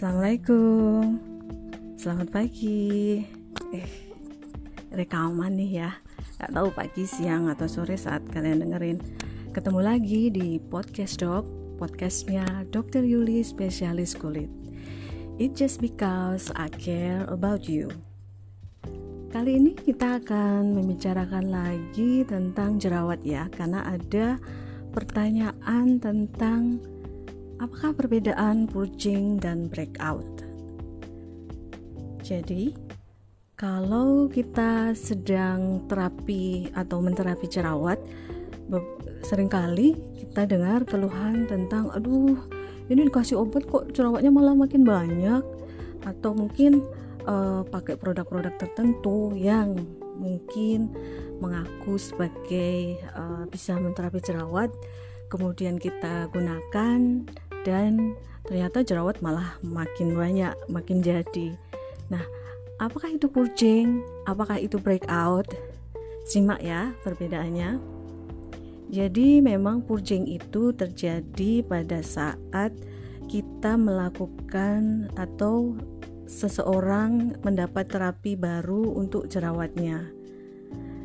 Assalamualaikum. Selamat pagi. Eh, rekaman nih ya. Gak tahu pagi, siang, atau sore saat kalian dengerin. Ketemu lagi di Podcast Dok Podcastnya Dr. Yuli Spesialis Kulit. It just because I care about you. Kali ini kita akan membicarakan lagi tentang jerawat ya Karena ada pertanyaan tentang apakah perbedaan purging dan breakout? Jadi, kalau kita sedang terapi atau menterapi jerawat, sering kali kita dengar keluhan tentang aduh, ini dikasih obat kok jerawatnya malah makin banyak atau mungkin uh, pakai produk-produk tertentu yang mungkin mengaku sebagai uh, bisa menterapi jerawat kemudian kita gunakan dan ternyata jerawat malah makin banyak, makin jadi. Nah, apakah itu purging? Apakah itu breakout? Simak ya perbedaannya. Jadi memang purging itu terjadi pada saat kita melakukan atau seseorang mendapat terapi baru untuk jerawatnya.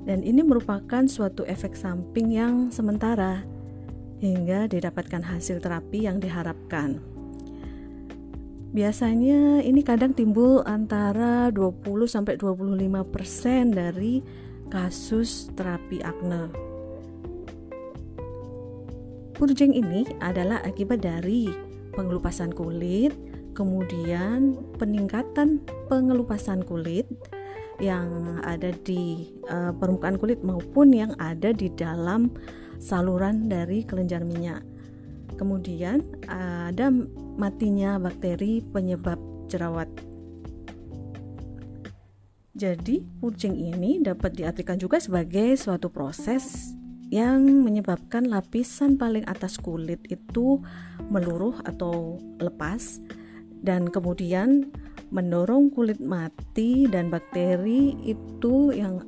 Dan ini merupakan suatu efek samping yang sementara hingga didapatkan hasil terapi yang diharapkan. Biasanya ini kadang timbul antara 20 sampai 25% dari kasus terapi akne. Purging ini adalah akibat dari pengelupasan kulit, kemudian peningkatan pengelupasan kulit yang ada di uh, permukaan kulit maupun yang ada di dalam saluran dari kelenjar minyak. Kemudian ada matinya bakteri penyebab jerawat. Jadi, purging ini dapat diartikan juga sebagai suatu proses yang menyebabkan lapisan paling atas kulit itu meluruh atau lepas dan kemudian mendorong kulit mati dan bakteri itu yang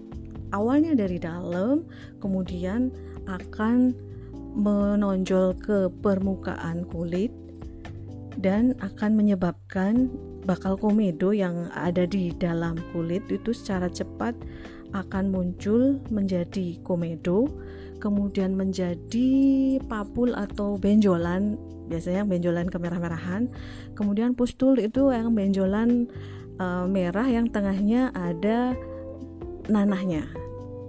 awalnya dari dalam kemudian akan menonjol ke permukaan kulit dan akan menyebabkan bakal komedo yang ada di dalam kulit itu secara cepat akan muncul menjadi komedo kemudian menjadi papul atau benjolan biasanya benjolan kemerah-merahan. Kemudian pustul itu yang benjolan uh, merah yang tengahnya ada nanahnya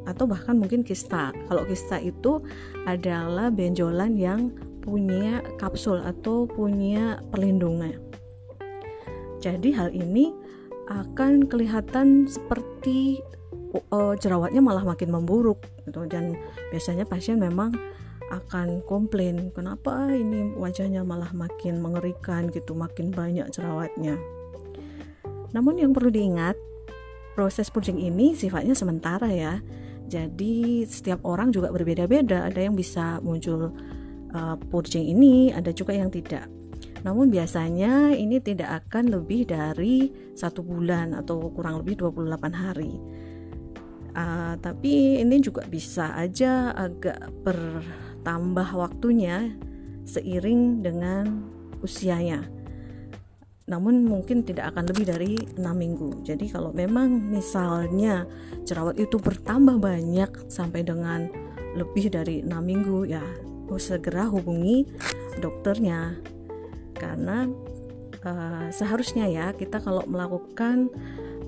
atau bahkan mungkin kista. Kalau kista itu adalah benjolan yang punya kapsul atau punya perlindungan. Jadi hal ini akan kelihatan seperti uh, jerawatnya malah makin memburuk gitu dan biasanya pasien memang akan komplain kenapa ini wajahnya malah makin mengerikan gitu makin banyak jerawatnya. Namun yang perlu diingat proses purging ini sifatnya sementara ya jadi setiap orang juga berbeda-beda. Ada yang bisa muncul uh, purging ini, ada juga yang tidak. Namun biasanya ini tidak akan lebih dari satu bulan atau kurang lebih 28 hari. Uh, tapi ini juga bisa aja agak bertambah waktunya seiring dengan usianya namun mungkin tidak akan lebih dari enam minggu. Jadi kalau memang misalnya jerawat itu bertambah banyak sampai dengan lebih dari enam minggu ya segera hubungi dokternya karena uh, seharusnya ya kita kalau melakukan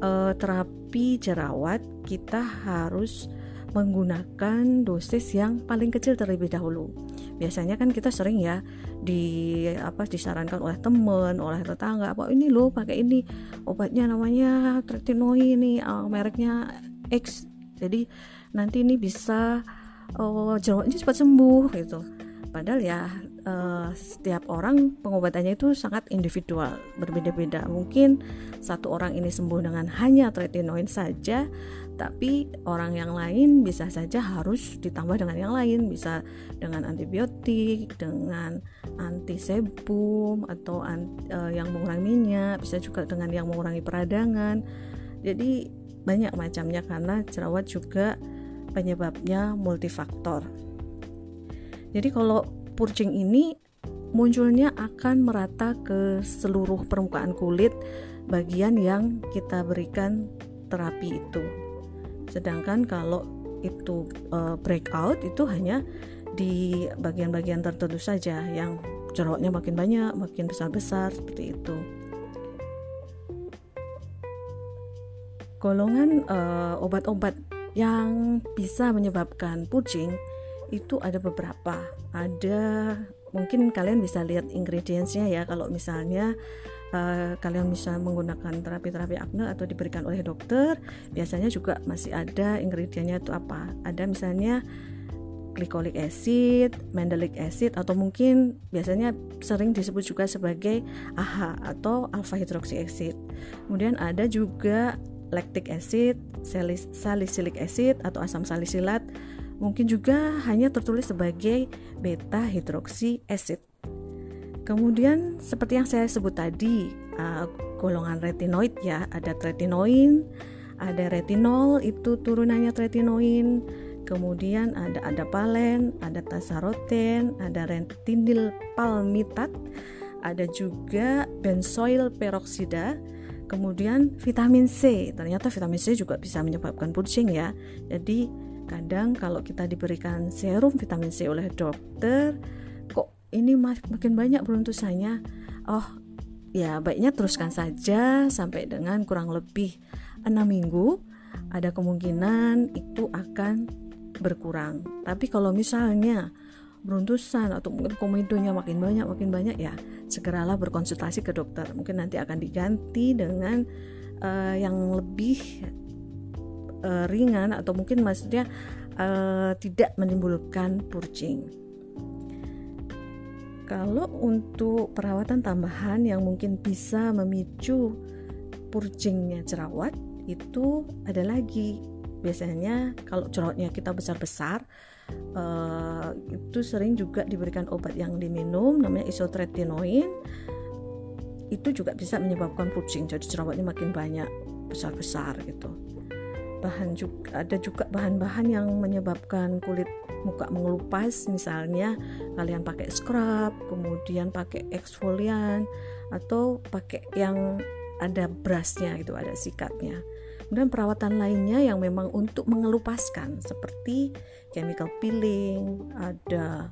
uh, terapi jerawat kita harus menggunakan dosis yang paling kecil terlebih dahulu biasanya kan kita sering ya di apa disarankan oleh teman oleh tetangga apa ini loh pakai ini obatnya namanya tretinoin ini uh, mereknya X. Jadi nanti ini bisa uh, jerawatnya cepat sembuh gitu. Padahal ya uh, setiap orang pengobatannya itu sangat individual berbeda-beda. Mungkin satu orang ini sembuh dengan hanya tretinoin saja tapi orang yang lain bisa saja harus ditambah dengan yang lain. Bisa dengan antibiotik dengan anti sebum atau uh, yang mengurangi minyak. Bisa juga dengan yang mengurangi peradangan. Jadi banyak macamnya karena jerawat juga penyebabnya multifaktor. Jadi kalau purging ini munculnya akan merata ke seluruh permukaan kulit bagian yang kita berikan terapi itu. Sedangkan kalau itu uh, breakout itu hanya di bagian-bagian tertentu saja yang jerawatnya makin banyak, makin besar-besar seperti itu. Golongan uh, obat-obat yang bisa menyebabkan pucing itu ada beberapa. Ada mungkin kalian bisa lihat ingredientsnya ya kalau misalnya uh, kalian bisa menggunakan terapi-terapi acne atau diberikan oleh dokter biasanya juga masih ada ingredientnya itu apa ada misalnya glycolic acid, mandelic acid atau mungkin biasanya sering disebut juga sebagai AHA atau alpha hydroxy acid. Kemudian ada juga lactic acid, salicylic acid atau asam salisilat. Mungkin juga hanya tertulis sebagai beta hydroxy acid. Kemudian seperti yang saya sebut tadi, uh, golongan retinoid ya, ada tretinoin, ada retinol itu turunannya tretinoin, kemudian ada ada palen, ada tasaroten, ada retinil palmitat, ada juga benzoil peroksida, Kemudian vitamin C, ternyata vitamin C juga bisa menyebabkan pusing ya. Jadi kadang kalau kita diberikan serum vitamin C oleh dokter, ini makin banyak beruntusannya. Oh, ya baiknya teruskan saja sampai dengan kurang lebih 6 minggu. Ada kemungkinan itu akan berkurang. Tapi kalau misalnya beruntusan atau mungkin komedonya makin banyak makin banyak ya segeralah berkonsultasi ke dokter mungkin nanti akan diganti dengan uh, yang lebih uh, ringan atau mungkin maksudnya uh, tidak menimbulkan purcing kalau untuk perawatan tambahan yang mungkin bisa memicu purcingnya jerawat itu ada lagi. Biasanya kalau jerawatnya kita besar-besar uh, itu sering juga diberikan obat yang diminum namanya isotretinoin. Itu juga bisa menyebabkan pucing jadi jerawatnya makin banyak besar-besar gitu bahan juga ada juga bahan-bahan yang menyebabkan kulit muka mengelupas misalnya kalian pakai scrub kemudian pakai eksfolian atau pakai yang ada brushnya gitu ada sikatnya kemudian perawatan lainnya yang memang untuk mengelupaskan seperti chemical peeling, ada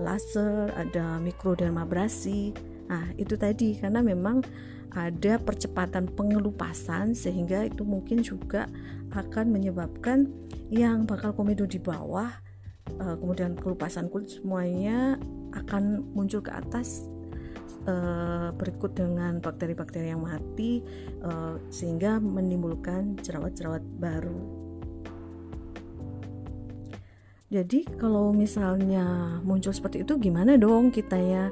laser, ada mikrodermabrasi. Nah, itu tadi karena memang ada percepatan pengelupasan sehingga itu mungkin juga akan menyebabkan yang bakal komedo di bawah uh, kemudian kelupasan kulit semuanya akan muncul ke atas uh, berikut dengan bakteri-bakteri yang mati uh, sehingga menimbulkan jerawat-jerawat baru. Jadi kalau misalnya muncul seperti itu gimana dong kita ya?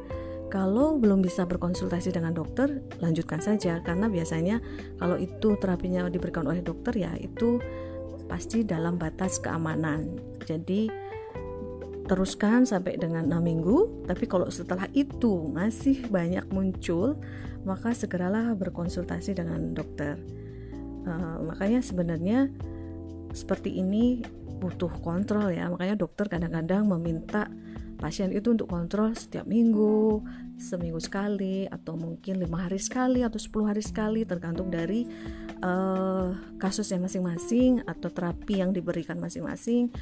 Kalau belum bisa berkonsultasi dengan dokter, lanjutkan saja karena biasanya kalau itu terapinya diberikan oleh dokter ya itu pasti dalam batas keamanan. Jadi teruskan sampai dengan 6 minggu, tapi kalau setelah itu masih banyak muncul, maka segeralah berkonsultasi dengan dokter. Uh, makanya sebenarnya seperti ini butuh kontrol ya makanya dokter kadang-kadang meminta pasien itu untuk kontrol setiap minggu seminggu sekali atau mungkin lima hari sekali atau 10 hari sekali tergantung dari uh, kasusnya masing-masing atau terapi yang diberikan masing-masing.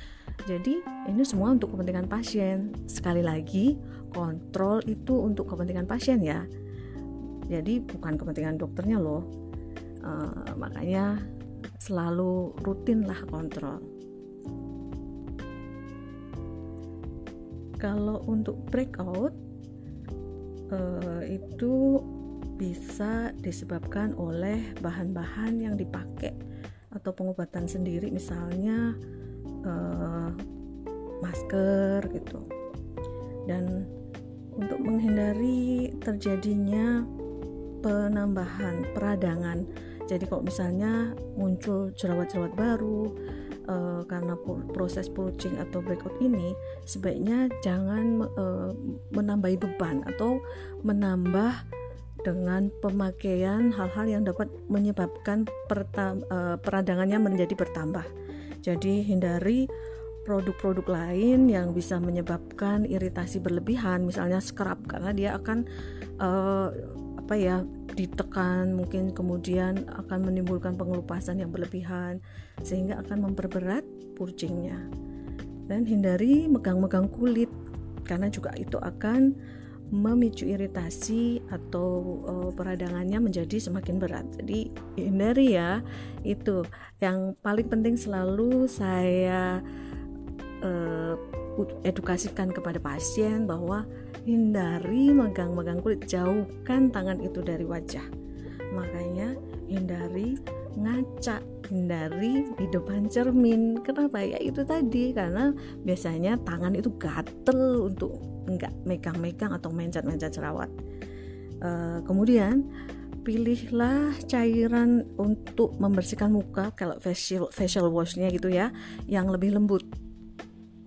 Jadi ini semua untuk kepentingan pasien. Sekali lagi kontrol itu untuk kepentingan pasien ya. Jadi bukan kepentingan dokternya loh. Uh, makanya selalu rutinlah kontrol kalau untuk breakout uh, itu bisa disebabkan oleh bahan-bahan yang dipakai atau pengobatan sendiri. Misalnya uh, masker gitu. Dan untuk menghindari terjadinya penambahan peradangan. Jadi kalau misalnya muncul jerawat-jerawat baru uh, karena proses purging atau breakout ini sebaiknya jangan uh, menambahi beban atau menambah dengan pemakaian hal-hal yang dapat menyebabkan uh, peradangannya menjadi bertambah. Jadi hindari produk-produk lain yang bisa menyebabkan iritasi berlebihan misalnya scrub karena dia akan uh, apa ya ditekan mungkin kemudian akan menimbulkan pengelupasan yang berlebihan sehingga akan memperberat purcingnya dan hindari megang-megang kulit karena juga itu akan memicu iritasi atau uh, peradangannya menjadi semakin berat. Jadi hindari ya itu yang paling penting selalu saya uh, edukasikan kepada pasien bahwa hindari megang-megang kulit, jauhkan tangan itu dari wajah. Makanya hindari ngaca hindari di depan cermin. Kenapa? Ya itu tadi. Karena biasanya tangan itu gatel untuk enggak megang-megang atau mencet-mencet jerawat. Uh, kemudian pilihlah cairan untuk membersihkan muka kalau facial facial washnya gitu ya yang lebih lembut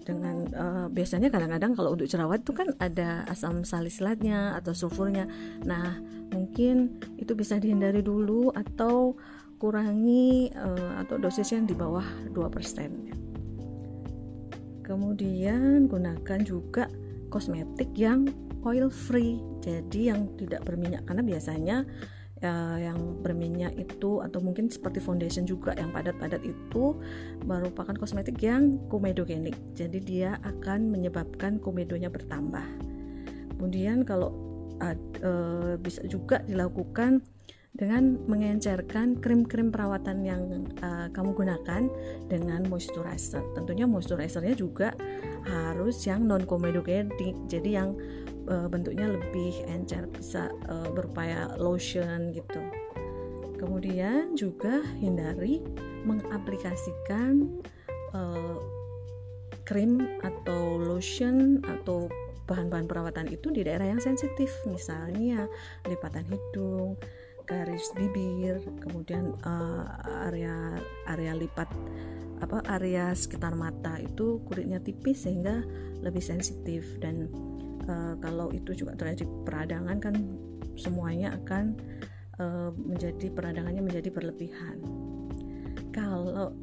dengan uh, biasanya kadang-kadang kalau untuk jerawat itu kan ada asam salisilatnya atau sulfurnya nah mungkin itu bisa dihindari dulu atau kurangi uh, atau dosis yang di bawah 2%. Kemudian gunakan juga kosmetik yang oil free. Jadi yang tidak berminyak karena biasanya uh, yang berminyak itu atau mungkin seperti foundation juga yang padat-padat itu merupakan kosmetik yang komedogenik. Jadi dia akan menyebabkan komedonya bertambah. Kemudian kalau uh, uh, bisa juga dilakukan dengan mengencerkan krim-krim perawatan yang uh, kamu gunakan dengan moisturizer. Tentunya moisturizernya juga harus yang non komedogenik, jadi yang uh, bentuknya lebih encer, bisa uh, berupaya lotion gitu. Kemudian juga hindari mengaplikasikan uh, krim atau lotion atau bahan-bahan perawatan itu di daerah yang sensitif, misalnya lipatan hidung, garis bibir, kemudian uh, area area lipat apa area sekitar mata itu kulitnya tipis sehingga lebih sensitif dan uh, kalau itu juga terjadi peradangan kan semuanya akan uh, menjadi peradangannya menjadi berlebihan. Kalau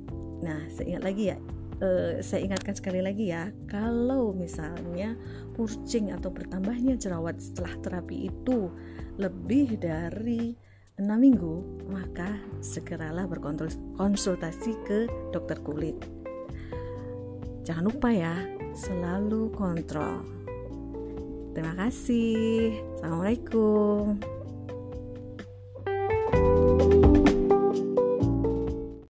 nah saya ingat lagi ya Uh, saya ingatkan sekali lagi ya, kalau misalnya purcing atau bertambahnya jerawat setelah terapi itu lebih dari 6 minggu, maka segeralah berkonsultasi ke dokter kulit. Jangan lupa ya, selalu kontrol. Terima kasih. Assalamualaikum.